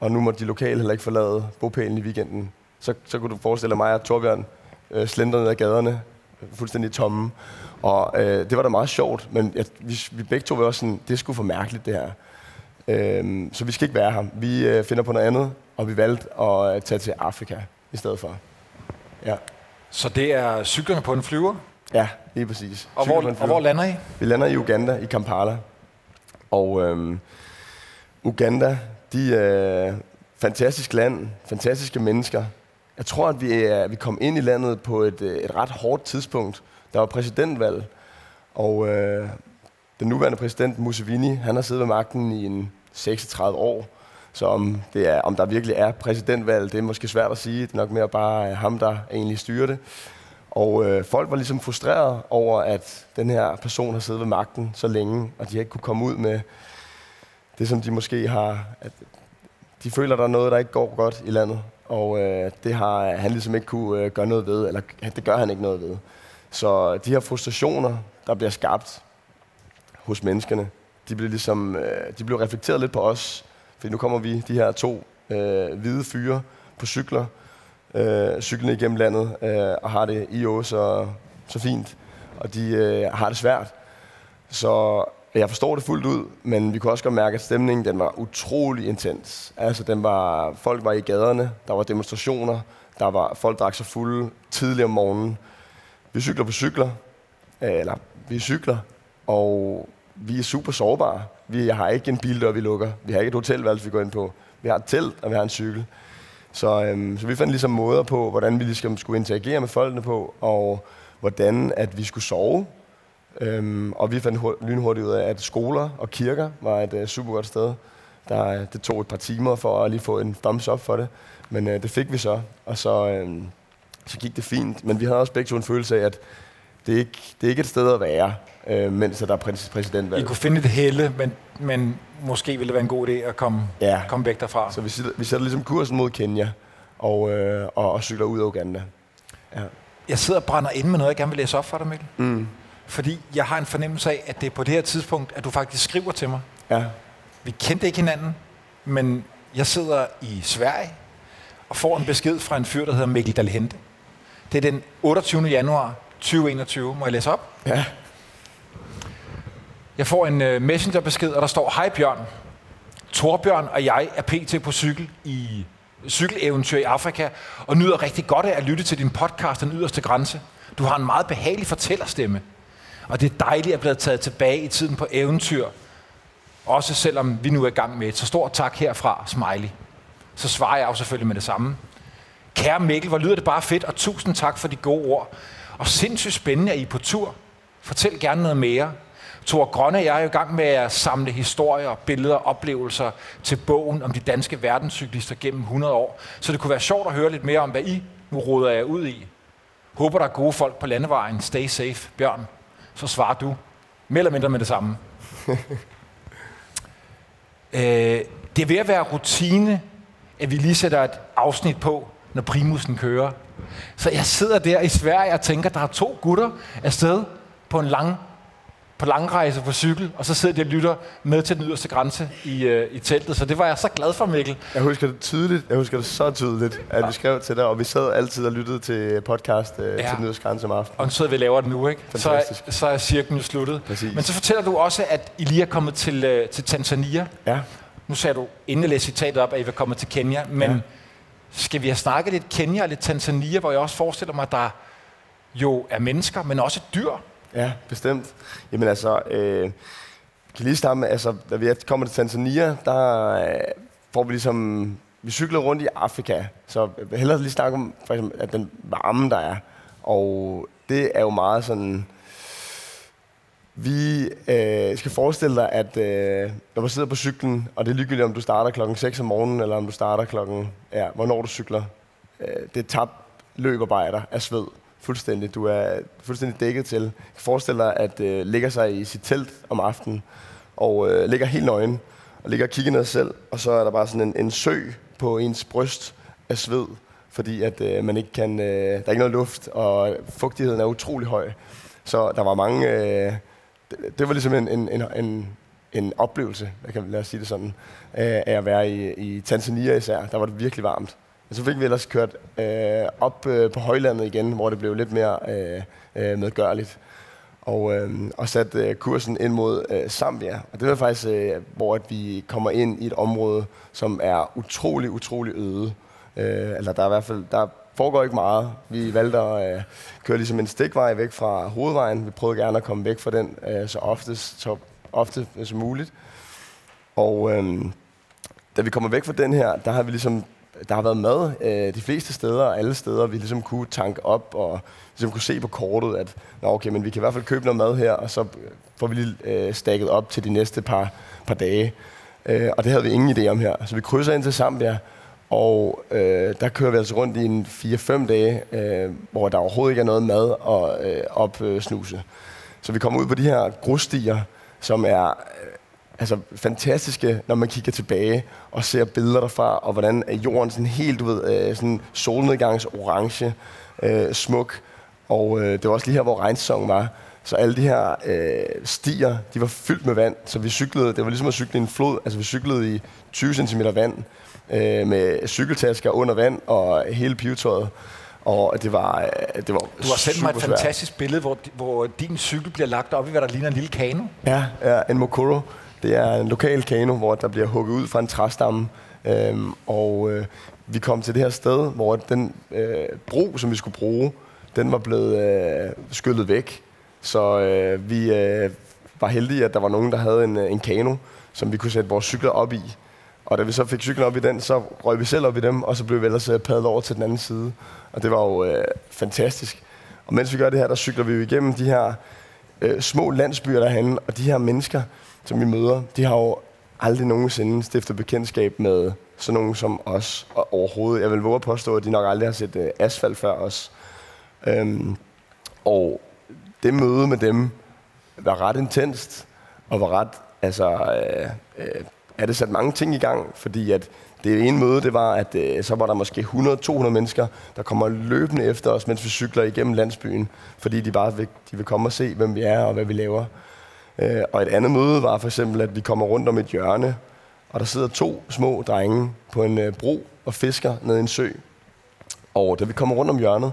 og nu må de lokale heller ikke forlade bopælen i weekenden. Så, så kunne du forestille dig mig og Torbjørn øh, slender ned ad gaderne, fuldstændig tomme. Og øh, det var da meget sjovt, men jeg, vi, vi begge to var også sådan, det skulle for mærkeligt det her. Øh, så vi skal ikke være her. Vi øh, finder på noget andet, og vi valgte at tage til Afrika i stedet for. Ja. Så det er cyklerne på en flyver? Ja, lige præcis. Og hvor, og hvor lander I? Vi lander i Uganda, i Kampala. Og øhm, Uganda, de er fantastisk land, fantastiske mennesker. Jeg tror, at vi, er, vi kom ind i landet på et, øh, et ret hårdt tidspunkt. Der var præsidentvalg, og øh, den nuværende præsident Museveni, han har siddet ved magten i en 36 år. Så om, det er, om der virkelig er præsidentvalg, det er måske svært at sige. Det er nok mere bare øh, ham, der egentlig styrer det. Og øh, folk var ligesom frustreret over, at den her person har siddet ved magten så længe, og de ikke kunne komme ud med det, som de måske har... At de føler, at der er noget, der ikke går godt i landet, og øh, det har han ligesom ikke kunne øh, gøre noget ved, eller det gør han ikke noget ved. Så de her frustrationer, der bliver skabt hos menneskerne, de bliver ligesom, øh, de bliver reflekteret lidt på os, for nu kommer vi, de her to øh, hvide fyre på cykler, øh, cyklende igennem landet, øh, og har det i år så, så fint. Og de øh, har det svært. Så jeg forstår det fuldt ud, men vi kunne også godt mærke, at stemningen den var utrolig intens. Altså, den var, folk var i gaderne, der var demonstrationer, der var folk drak sig fulde tidligere om morgenen. Vi cykler på cykler, øh, eller vi cykler, og vi er super sårbare. Vi har ikke en bildør, vi lukker. Vi har ikke et hotelværelse, vi går ind på. Vi har et telt, og vi har en cykel. Så, øhm, så vi fandt ligesom måder på, hvordan vi ligesom skulle interagere med folkene på, og hvordan at vi skulle sove. Øhm, og vi fandt lynhurtigt ud af, at skoler og kirker var et uh, super godt sted. Der, det tog et par timer for at lige få en thumbs up for det, men uh, det fik vi så, og så, øhm, så gik det fint. Men vi havde også begge to en følelse af, at det er ikke, det er ikke et sted at være øh, mens der er præsidentvalg. I kunne finde et helle, men, men måske ville det være en god idé at komme, ja. komme væk derfra. Så vi sætter, vi sætter ligesom kursen mod Kenya og, øh, og, og cykler ud af Uganda. Ja. Jeg sidder og brænder ind med noget, jeg gerne vil læse op for dig, Mikkel. Mm. Fordi jeg har en fornemmelse af, at det er på det her tidspunkt, at du faktisk skriver til mig. Ja. Vi kendte ikke hinanden, men jeg sidder i Sverige og får en besked fra en fyr, der hedder Mikkel Dalhente. Det er den 28. januar 2021. Må jeg læse op? Ja. Jeg får en uh, messengerbesked, og der står, Hej Bjørn, Torbjørn og jeg er pt. på cykel i cykeleventyr i Afrika, og nyder rigtig godt af at lytte til din podcast, Den Yderste Grænse. Du har en meget behagelig fortællerstemme, og det er dejligt at blive taget tilbage i tiden på eventyr, også selvom vi nu er i gang med et. Så stort tak herfra, Smiley. Så svarer jeg jo selvfølgelig med det samme. Kære Mikkel, hvor lyder det bare fedt, og tusind tak for de gode ord. Og sindssygt spændende, at I er på tur. Fortæl gerne noget mere. Thor Grønne og jeg er jo i gang med at samle historier, billeder og oplevelser til bogen om de danske verdenscyklister gennem 100 år. Så det kunne være sjovt at høre lidt mere om, hvad I nu råder jer ud i. Håber, der er gode folk på landevejen. Stay safe, Bjørn. Så svarer du mere eller mindre med det samme. øh, det er ved at være rutine, at vi lige sætter et afsnit på, når primusen kører. Så jeg sidder der i Sverige og tænker, der er to gutter afsted på en lang på langrejse på cykel, og så sidder de og lytter med til den yderste grænse i, øh, i teltet. Så det var jeg så glad for, Mikkel. Jeg husker det tydeligt. Jeg husker det så tydeligt, at ja. vi skrev til dig, og vi sad altid og lyttede til podcast øh, ja. til den yderste grænse om aftenen. Og så sidder vi laver det nu, ikke? Så er, så er cirklen jo sluttet. Præcis. Men så fortæller du også, at I lige er kommet til, øh, til Tanzania. Ja. Nu sagde du, inden jeg læste citatet op, at I vil komme til Kenya, men ja. skal vi have snakket lidt Kenya og lidt Tanzania, hvor jeg også forestiller mig, at der jo er mennesker, men også dyr, Ja, bestemt. Jamen altså, øh, kan lige starte med, altså, da vi kommer til Tanzania, der øh, får vi ligesom, vi cykler rundt i Afrika, så jeg vil hellere lige snakke om, for eksempel, at den varme, der er. Og det er jo meget sådan, vi øh, skal forestille dig, at øh, når man sidder på cyklen, og det er ligegyldigt, om du starter klokken 6 om morgenen, eller om du starter klokken, ja, hvornår du cykler, øh, det er tabt løbarbejder af sved fuldstændig. Du er fuldstændig dækket til. Jeg kan forestille dig, at øh, ligger sig i sit telt om aftenen, og øh, ligger helt nøgen, og ligger og kigger ned selv, og så er der bare sådan en, en sø på ens bryst af sved, fordi at øh, man ikke kan, øh, der er ikke noget luft, og fugtigheden er utrolig høj. Så der var mange, øh, det, det var ligesom en, en, en, en, en oplevelse, jeg kan lad os sige det sådan, af at være i, i Tanzania især. Der var det virkelig varmt. Så fik vi ellers kørt øh, op øh, på højlandet igen, hvor det blev lidt mere øh, øh, medgørligt. Og, øh, og sat øh, kursen ind mod øh, Zambia. Og det var faktisk, øh, hvor at vi kommer ind i et område, som er utrolig, utrolig øde. Øh, eller der er i hvert fald, der foregår ikke meget. Vi valgte at øh, køre ligesom en stikvej væk fra hovedvejen. Vi prøvede gerne at komme væk fra den øh, så ofte, så ofte øh, som muligt. Og øh, da vi kommer væk fra den her, der har vi ligesom der har været mad øh, de fleste steder, og alle steder, vi ligesom kunne tanke op, og ligesom kunne se på kortet, at Nå, okay, men vi kan i hvert fald købe noget mad her, og så øh, får vi lige øh, stakket op til de næste par, par dage. Øh, og det havde vi ingen idé om her. Så vi krydser ind til Zambia, og øh, der kører vi altså rundt i en 4-5 dage, øh, hvor der overhovedet ikke er noget mad og øh, opsnuse. Så vi kommer ud på de her grusstier, som er altså, fantastiske, når man kigger tilbage og ser billeder derfra, og hvordan er jorden sådan helt, du ved, øh, sådan solnedgangs orange, øh, smuk. Og øh, det var også lige her, hvor regnsæsonen var. Så alle de her øh, stier, de var fyldt med vand, så vi cyklede, det var ligesom at cykle i en flod, altså vi cyklede i 20 cm vand, øh, med cykeltasker under vand og hele pivetøjet. Og det var, øh, det var Du har sendt mig et fantastisk billede, hvor, hvor din cykel bliver lagt op i, hvad der ligner en lille kano. Ja, ja en Mokoro. Det er en lokal kano, hvor der bliver hugget ud fra en træstamme. Øhm, og øh, vi kom til det her sted, hvor den øh, bro, som vi skulle bruge, den var blevet øh, skyllet væk. Så øh, vi øh, var heldige, at der var nogen, der havde en, øh, en kano, som vi kunne sætte vores cykler op i. Og da vi så fik cyklen op i den, så røg vi selv op i dem, og så blev vi ellers øh, padlet over til den anden side. Og det var jo øh, fantastisk. Og mens vi gør det her, der cykler vi jo igennem de her øh, små landsbyer derhen, og de her mennesker, som vi møder, de har jo aldrig nogensinde stiftet bekendtskab med sådan nogen som os og overhovedet. Jeg vil våge at påstå, at de nok aldrig har set øh, asfalt før os. Øhm, og det møde med dem var ret intenst, og var ret, altså, øh, øh, er det sat mange ting i gang, fordi at det ene møde, det var, at øh, så var der måske 100-200 mennesker, der kommer løbende efter os, mens vi cykler igennem landsbyen, fordi de bare vil, de vil komme og se, hvem vi er og hvad vi laver. Øh, og et andet møde var for eksempel, at vi kommer rundt om et hjørne, og der sidder to små drenge på en øh, bro og fisker ned i en sø. Og da vi kommer rundt om hjørnet,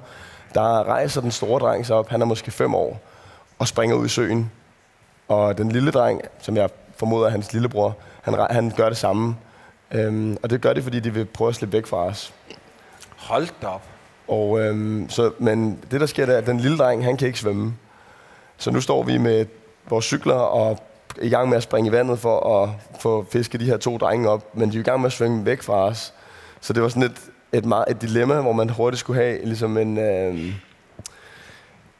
der rejser den store dreng sig op, han er måske fem år, og springer ud i søen. Og den lille dreng, som jeg formoder er hans lillebror, han, han gør det samme. Øhm, og det gør det, fordi de vil prøve at slippe væk fra os. Hold da op. Og, øhm, så, men det, der sker, det er, at den lille dreng, han kan ikke svømme. Så nu står vi med vores cykler og i gang med at springe i vandet for at få fisket de her to drenge op, men de er i gang med at svømme væk fra os. Så det var sådan et, et, meget, et dilemma, hvor man hurtigt skulle have ligesom en, øh,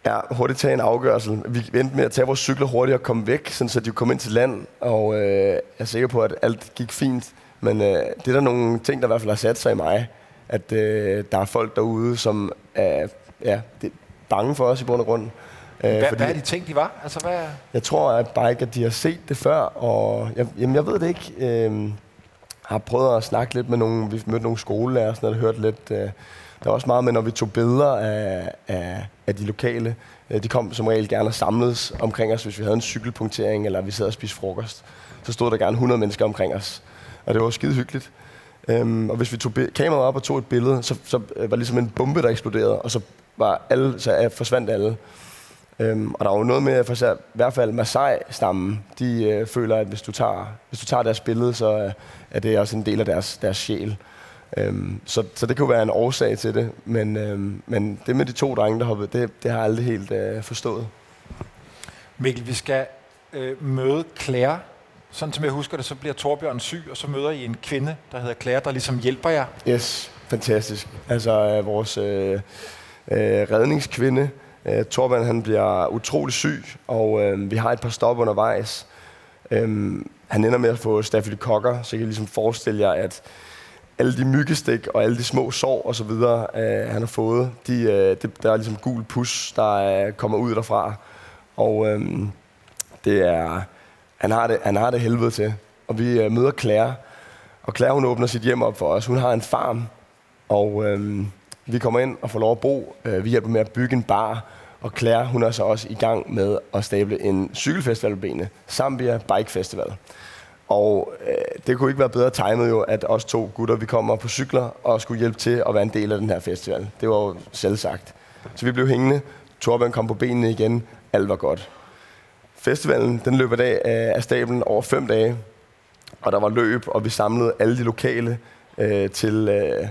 Ja, hurtigt tage en afgørelse. Vi endte med at tage vores cykler hurtigt og komme væk, sådan så de kom ind til land. Og øh, jeg er sikker på, at alt gik fint. Men øh, det er der nogle ting, der i hvert fald har sat sig i mig. At øh, der er folk derude, som er ja, det er bange for os i bund og grund. Øh, hvad, fordi, hvad er de ting, de var? Altså, hvad... Jeg tror at bare ikke, at de har set det før. Og jeg, jamen, jeg ved det ikke. Øh, har prøvet at snakke lidt med nogle, vi mødte nogle skolelærer, og hørt lidt. Øh, der er også meget med, når vi tog billeder af, af, af de lokale. Øh, de kom som regel gerne og samledes omkring os, hvis vi havde en cykelpunktering, eller vi sad og spiste frokost. Så stod der gerne 100 mennesker omkring os. Og det var skide hyggeligt. Øhm, og hvis vi tog kameraet op og tog et billede, så, så var det ligesom en bombe, der eksploderede, og så, var alle, så forsvandt alle. Øhm, og der var jo noget med, for i hvert fald Masai-stammen, de øh, føler, at hvis du, tager, hvis du tager deres billede, så øh, er det også en del af deres, deres sjæl. Øhm, så, så det kunne være en årsag til det, men, øhm, men det med de to drenge, der hoppede, det, det har jeg aldrig helt øh, forstået. Mikkel, vi skal øh, møde Claire. Sådan som jeg husker det, så bliver Torbjørn syg, og så møder I en kvinde, der hedder Claire, der ligesom hjælper jer. Yes, fantastisk. Altså øh, vores øh, øh, redningskvinde, øh, Torben han bliver utrolig syg, og øh, vi har et par stop undervejs. Øh, han ender med at få stafylokokker, så jeg kan ligesom forestille jer, at alle de myggestik og alle de små sår og så videre, øh, han har fået, de, øh, det, der er ligesom gul pus, der øh, kommer ud derfra. Og øh, det er, han har det, han har det helvede til. Og vi øh, møder Claire, og Claire hun åbner sit hjem op for os. Hun har en farm, og øh, vi kommer ind og får lov at bo. Øh, vi hjælper med at bygge en bar, og Claire hun er så også i gang med at stable en cykelfestival på benene. Zambia Bike Festival. Og øh, det kunne ikke være bedre timet jo, at os to gutter, vi kommer på cykler og skulle hjælpe til at være en del af den her festival. Det var jo selv sagt. Så vi blev hængende. Torben kom på benene igen. Alt var godt. Festivalen den løb af, af stablen over fem dage. Og der var løb, og vi samlede alle de lokale øh, til, øh,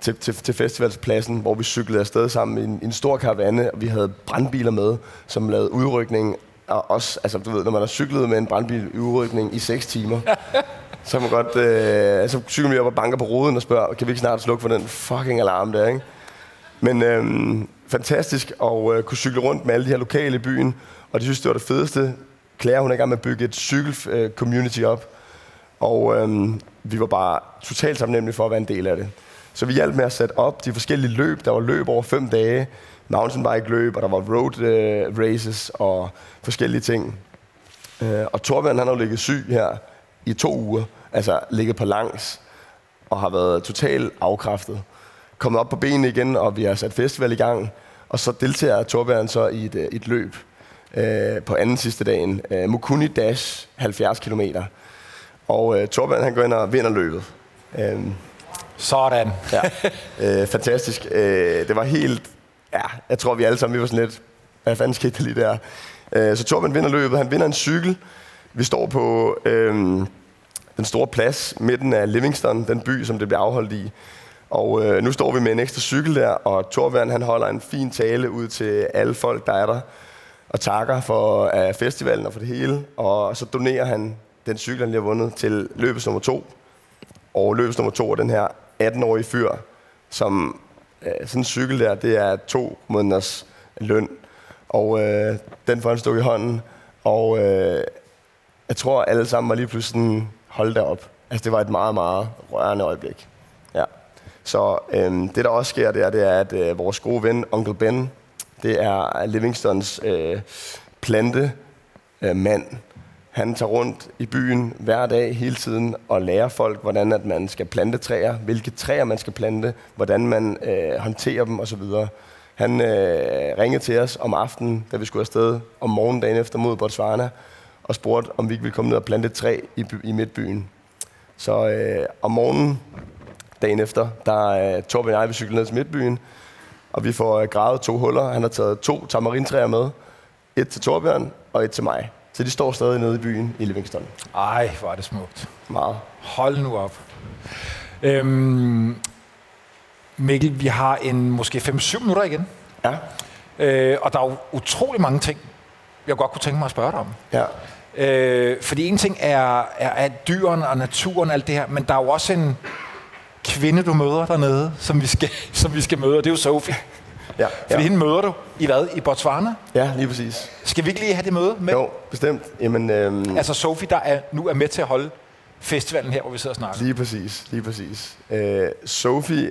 til, til, til festivalspladsen, hvor vi cyklede afsted sammen i en, i en stor karavane, og vi havde brandbiler med, som lavede udrykning og også, altså du ved, når man har cyklet med en brandbil i udrykning i 6 timer, så kan man godt, øh, så cykler vi op og banker på ruden og spørger, kan vi ikke snart slukke for den fucking alarm der, ikke? Men øh, fantastisk at øh, kunne cykle rundt med alle de her lokale i byen, og de synes, det var det fedeste. Claire, hun er i gang med at bygge et cykel-community op, og øh, vi var bare totalt taknemmelige for at være en del af det. Så vi hjalp med at sætte op de forskellige løb. Der var løb over fem dage, mountainbike-løb, og der var road uh, races og forskellige ting. Uh, og Torbjørn, han har jo ligget syg her i to uger, altså ligget på langs, og har været totalt afkræftet. Kommet op på benene igen, og vi har sat festival i gang, og så deltager Torbjørn så i et, øh, et løb uh, på anden sidste dagen. Uh, Mukuni Dash, 70 km. Og uh, Torbjørn, han går ind og vinder løbet. Uh, sådan. ja, øh, fantastisk. Øh, det var helt ja, jeg tror, vi alle sammen vi var sådan lidt, hvad fanden skete der lige der? Øh, så Torben vinder løbet. Han vinder en cykel. Vi står på øh, den store plads, midten af Livingston, den by, som det bliver afholdt i. Og øh, nu står vi med en ekstra cykel der, og Torbjørn han holder en fin tale ud til alle folk, der er der, og takker for uh, festivalen og for det hele. Og så donerer han den cykel, han lige har vundet, til løbets nummer to. Og løbets nummer to er den her 18-årig fyr, som øh, sådan en cykel der, det er to måneders løn. Og øh, den får han stukket i hånden. Og øh, jeg tror, alle sammen var lige pludselig holdt derop. Altså, det var et meget, meget rørende øjeblik. Ja. Så øh, det, der også sker, der, det er at øh, vores gode ven, Onkel Ben, det er Livingstons øh, plante øh, mand, han tager rundt i byen hver dag hele tiden og lærer folk, hvordan at man skal plante træer, hvilke træer man skal plante, hvordan man øh, håndterer dem osv. Han øh, ringede til os om aftenen, da vi skulle afsted om morgenen dagen efter mod Botswana, og spurgte, om vi ikke ville komme ned og plante et træ i, by, i midtbyen. Så øh, om morgenen dagen efter, der øh, Torben og jeg, vi ned til midtbyen, og vi får øh, gravet to huller. Han har taget to tamarintræer med. Et til Torbjørn og et til mig. Så de står stadig nede i byen i Livingston. Ej, hvor er det smukt. Meget. Hold nu op. Øhm, Mikkel, vi har en måske 5-7 minutter igen. Ja. Øh, og der er jo utrolig mange ting, jeg godt kunne tænke mig at spørge dig om. Ja. Øh, fordi en ting er, er, er dyrene og naturen og alt det her, men der er jo også en kvinde, du møder dernede, som vi skal, som vi skal møde, og det er jo Sophie. Ja, Fordi ja. hende møder du i hvad? I Botswana? Ja, lige præcis. Skal vi ikke lige have det møde med? Jo, bestemt. Jamen, øhm, Altså Sofie, der er, nu er med til at holde festivalen her, hvor vi sidder og snakker. Lige præcis, lige præcis. Øh, Sophie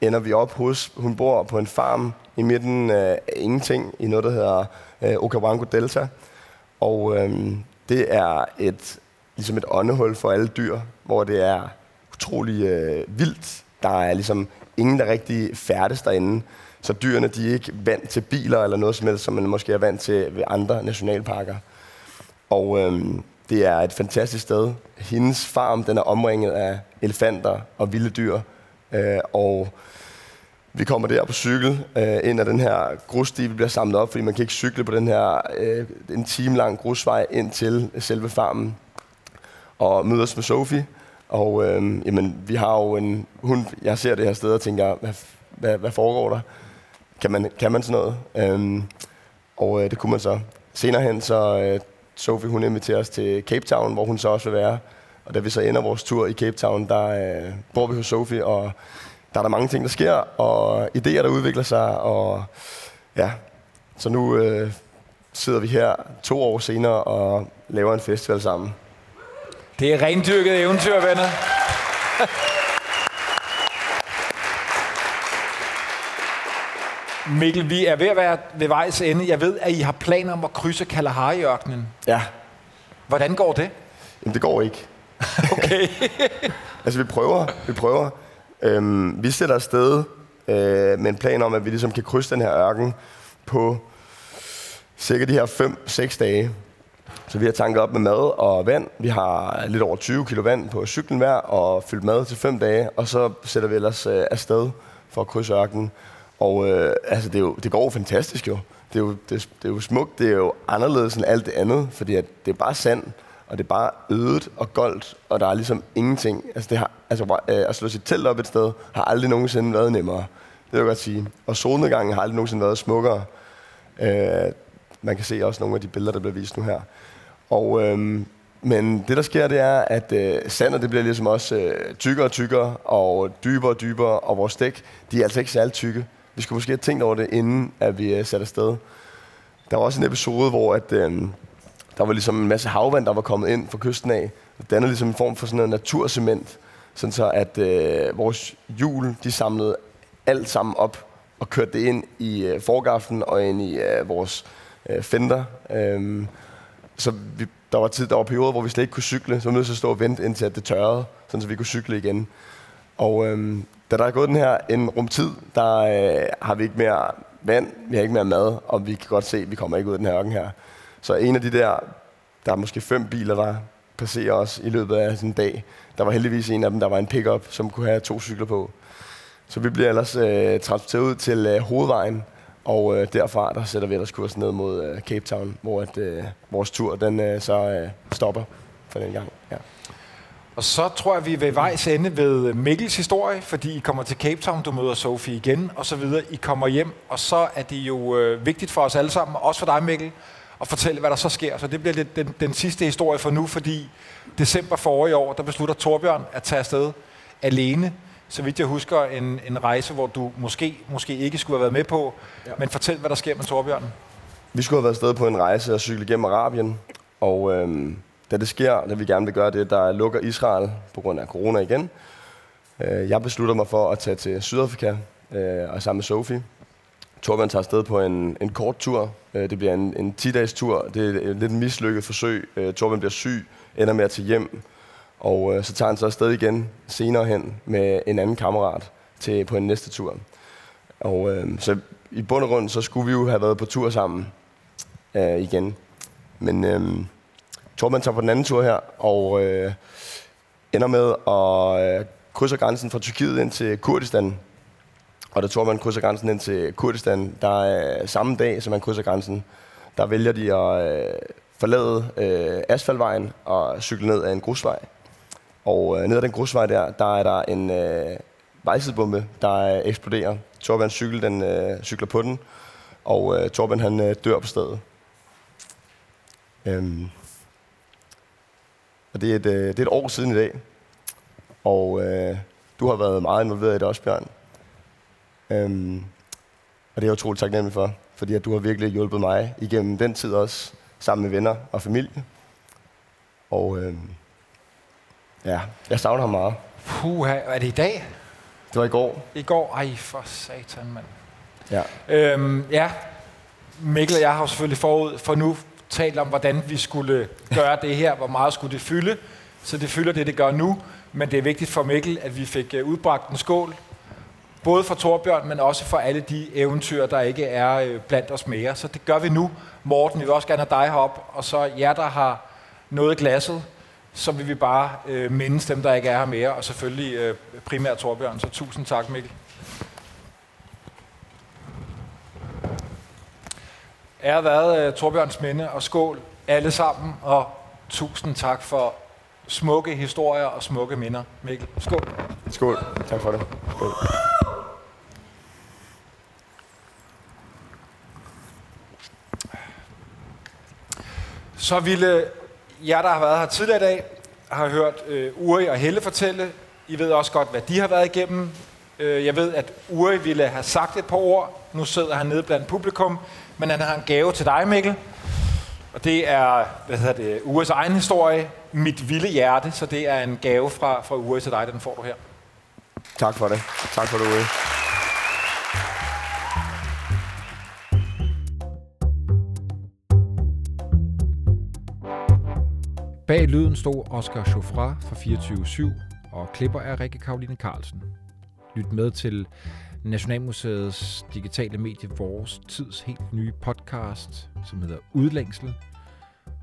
ender vi op hos. Hun bor på en farm i midten af ingenting i noget, der hedder øh, Okavango Delta. Og øhm, det er et, ligesom et åndehul for alle dyr, hvor det er utrolig øh, vildt. Der er ligesom ingen, der rigtig færdes derinde. Så dyrene de er ikke vant til biler eller noget som helst, som man måske er vant til ved andre nationalparker. Og øhm, det er et fantastisk sted. Hendes farm den er omringet af elefanter og vilde dyr. Øh, og vi kommer der på cykel øh, ind ad den her grussti, vi bliver samlet op, fordi man kan ikke cykle på den her øh, en time lang grusvej ind til selve farmen. Og mødes med Sofie. Og øh, jamen, vi har jo en hund, jeg ser det her sted og tænker, hvad, hvad, hvad foregår der? Kan man, kan man sådan noget? Øhm, og øh, det kunne man så. Senere hen, så øh, Sophie, hun inviterer os til Cape Town, hvor hun så også vil være. Og da vi så ender vores tur i Cape Town, der øh, bor vi hos Sophie, og der er der mange ting, der sker, og idéer, der udvikler sig, og ja. Så nu øh, sidder vi her to år senere og laver en festival sammen. Det er rendyrket eventyr, venner. Mikkel, vi er ved at være ved vejs ende. Jeg ved, at I har planer om at krydse Kalahari-ørkenen. Ja, Hvordan går det? Jamen, det går ikke. Okay. Altså, vi prøver. Vi prøver. Øhm, vi sætter afsted øh, med en plan om, at vi ligesom kan krydse den her ørken på cirka de her 5-6 dage. Så vi har tanket op med mad og vand. Vi har lidt over 20 kilo vand på cyklen hver og fyldt mad til 5 dage. Og så sætter vi ellers øh, afsted for at krydse ørkenen. Og øh, altså, det, er jo, det går jo fantastisk jo. Det er jo, det, det er jo smukt. Det er jo anderledes end alt det andet, fordi at det er bare sand. Og det er bare ødet og goldt, og der er ligesom ingenting. Altså, det har, altså øh, at slå sit telt op et sted, har aldrig nogensinde været nemmere. Det vil jeg godt sige. Og solnedgangen har aldrig nogensinde været smukkere. Øh, man kan se også nogle af de billeder, der bliver vist nu her. Og, øh, men det, der sker, det er, at øh, sandet det bliver ligesom også øh, tykkere og tykkere, og dybere og dybere, og vores dæk, de er altså ikke særlig tykke. Vi skulle måske have tænkt over det, inden at vi øh, satte afsted. Der var også en episode, hvor at, øh, der var ligesom en masse havvand, der var kommet ind fra kysten af. Det dannede ligesom en form for sådan noget naturcement, sådan så at øh, vores hjul, de samlede alt sammen op og kørte det ind i øh, forgaften og ind i øh, vores øh, fender. Øh, så vi, der var tid, der var perioder, hvor vi slet ikke kunne cykle, så vi var nødt til at stå og vente indtil at det tørrede, sådan så vi kunne cykle igen. Og øhm, da der er gået den her en rumtid, der øh, har vi ikke mere vand, vi har ikke mere mad, og vi kan godt se, at vi kommer ikke ud af den her ørken her. Så en af de der, der er måske fem biler, der passerer os i løbet af sådan en dag. Der var heldigvis en af dem, der var en pickup, som kunne have to cykler på. Så vi bliver ellers øh, transporteret ud til øh, hovedvejen, og øh, derfra der sætter vi ellers kursen ned mod øh, Cape Town, hvor at, øh, vores tur den øh, så øh, stopper for den gang. Ja. Og så tror jeg, vi er ved vejs ende ved Mikkels historie, fordi I kommer til Cape Town, du møder Sofie igen, og så videre. I kommer hjem, og så er det jo øh, vigtigt for os alle sammen, også for dig Mikkel, at fortælle, hvad der så sker. Så det bliver lidt den, den sidste historie for nu, fordi december forrige år, der beslutter Torbjørn at tage afsted alene. Så vidt jeg husker, en, en rejse, hvor du måske, måske ikke skulle have været med på. Ja. Men fortæl, hvad der sker med Torbjørn. Vi skulle have været afsted på en rejse og cykle gennem Arabien, og øh, da det sker, da vi gerne vil gøre det, der lukker Israel på grund af corona igen. Øh, jeg beslutter mig for at tage til Sydafrika øh, og sammen med Sofie. Torben tager afsted på en, en kort tur. Øh, det bliver en, en 10-dages tur. Det er et lidt mislykket forsøg. Øh, Torbjørn bliver syg, ender med at tage hjem. Og øh, så tager han så afsted igen senere hen med en anden kammerat til, på en næste tur. Og øh, så i bund og grund, så skulle vi jo have været på tur sammen øh, igen. Men øh, Torbjørn tager på den anden tur her, og øh, ender med at øh, krydse grænsen fra Tyrkiet ind til Kurdistan. Og da Torbjørn krydser grænsen ind til Kurdistan, der er samme dag, som han krydser grænsen, der vælger de at øh, forlade øh, asfaltvejen og cykle ned ad en grusvej. Og øh, ned ad den grusvej der, der er der en øh, vejsidebombe, der øh, eksploderer. Torbjørns cykel, den øh, cykler på den, og øh, Torben han øh, dør på stedet. Øhm. Og det er, et, øh, det er et år siden i dag, og øh, du har været meget involveret i det også, Bjørn. Øhm. Og det er jeg utroligt taknemmelig for, fordi at du har virkelig hjulpet mig igennem den tid også, sammen med venner og familie. Og øh, ja, jeg savner ham meget. Puh, er det i dag? Det var i går. I går? Ej, for satan, mand. Ja. Øhm, ja, Mikkel og jeg har selvfølgelig forud for nu talt om, hvordan vi skulle gøre det her, hvor meget skulle det fylde. Så det fylder det, det gør nu. Men det er vigtigt for Mikkel, at vi fik øh, udbragt en skål. Både for Torbjørn, men også for alle de eventyr, der ikke er øh, blandt os mere. Så det gør vi nu. Morten, vi vil også gerne have dig herop. Og så jer, der har noget glasset, så vil vi bare øh, mindes dem, der ikke er her mere. Og selvfølgelig øh, primært Torbjørn. Så tusind tak, Mikkel. Er været uh, Torbjørns minde og skål alle sammen, og tusind tak for smukke historier og smukke minder. Mikkel, skål. Skål. Tak for det. Skål. Så ville jer, der har været her tidligere i dag, har hørt uh, Uri og Helle fortælle. I ved også godt, hvad de har været igennem. Uh, jeg ved, at Uri ville have sagt et par ord. Nu sidder han nede blandt publikum. Men han har en gave til dig, Mikkel. Og det er, hvad hedder det, Uris egen historie, Mit vilde hjerte, så det er en gave fra, fra Uri til dig, den får du her. Tak for det. Tak for det, Uri. Bag lyden stod Oscar Chauffra fra 24-7, og klipper er Rikke Karoline Carlsen. Lyt med til Nationalmuseets digitale medie Vores Tids helt nye podcast, som hedder Udlængsel.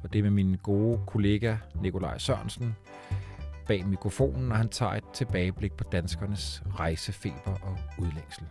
Og det er med min gode kollega Nikolaj Sørensen bag mikrofonen, og han tager et tilbageblik på danskernes rejsefeber og udlængsel.